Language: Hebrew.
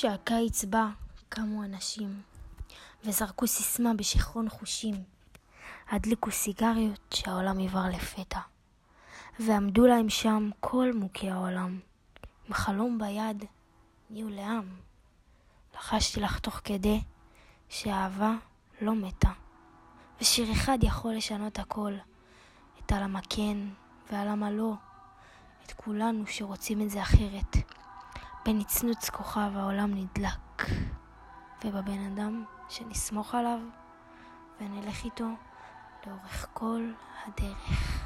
שהקיץ בא, קמו אנשים, וזרקו סיסמה בשיכרון חושים. הדליקו סיגריות שהעולם עבר לפתע, ועמדו להם שם כל מוכי העולם. עם חלום ביד, נהיו לעם. לחשתי לך תוך כדי שאהבה לא מתה, ושיר אחד יכול לשנות הכל, את הלמה כן והלמה לא, את כולנו שרוצים את זה אחרת. בנצנוץ כוכב העולם נדלק, ובבן אדם שנסמוך עליו ונלך איתו לאורך כל הדרך.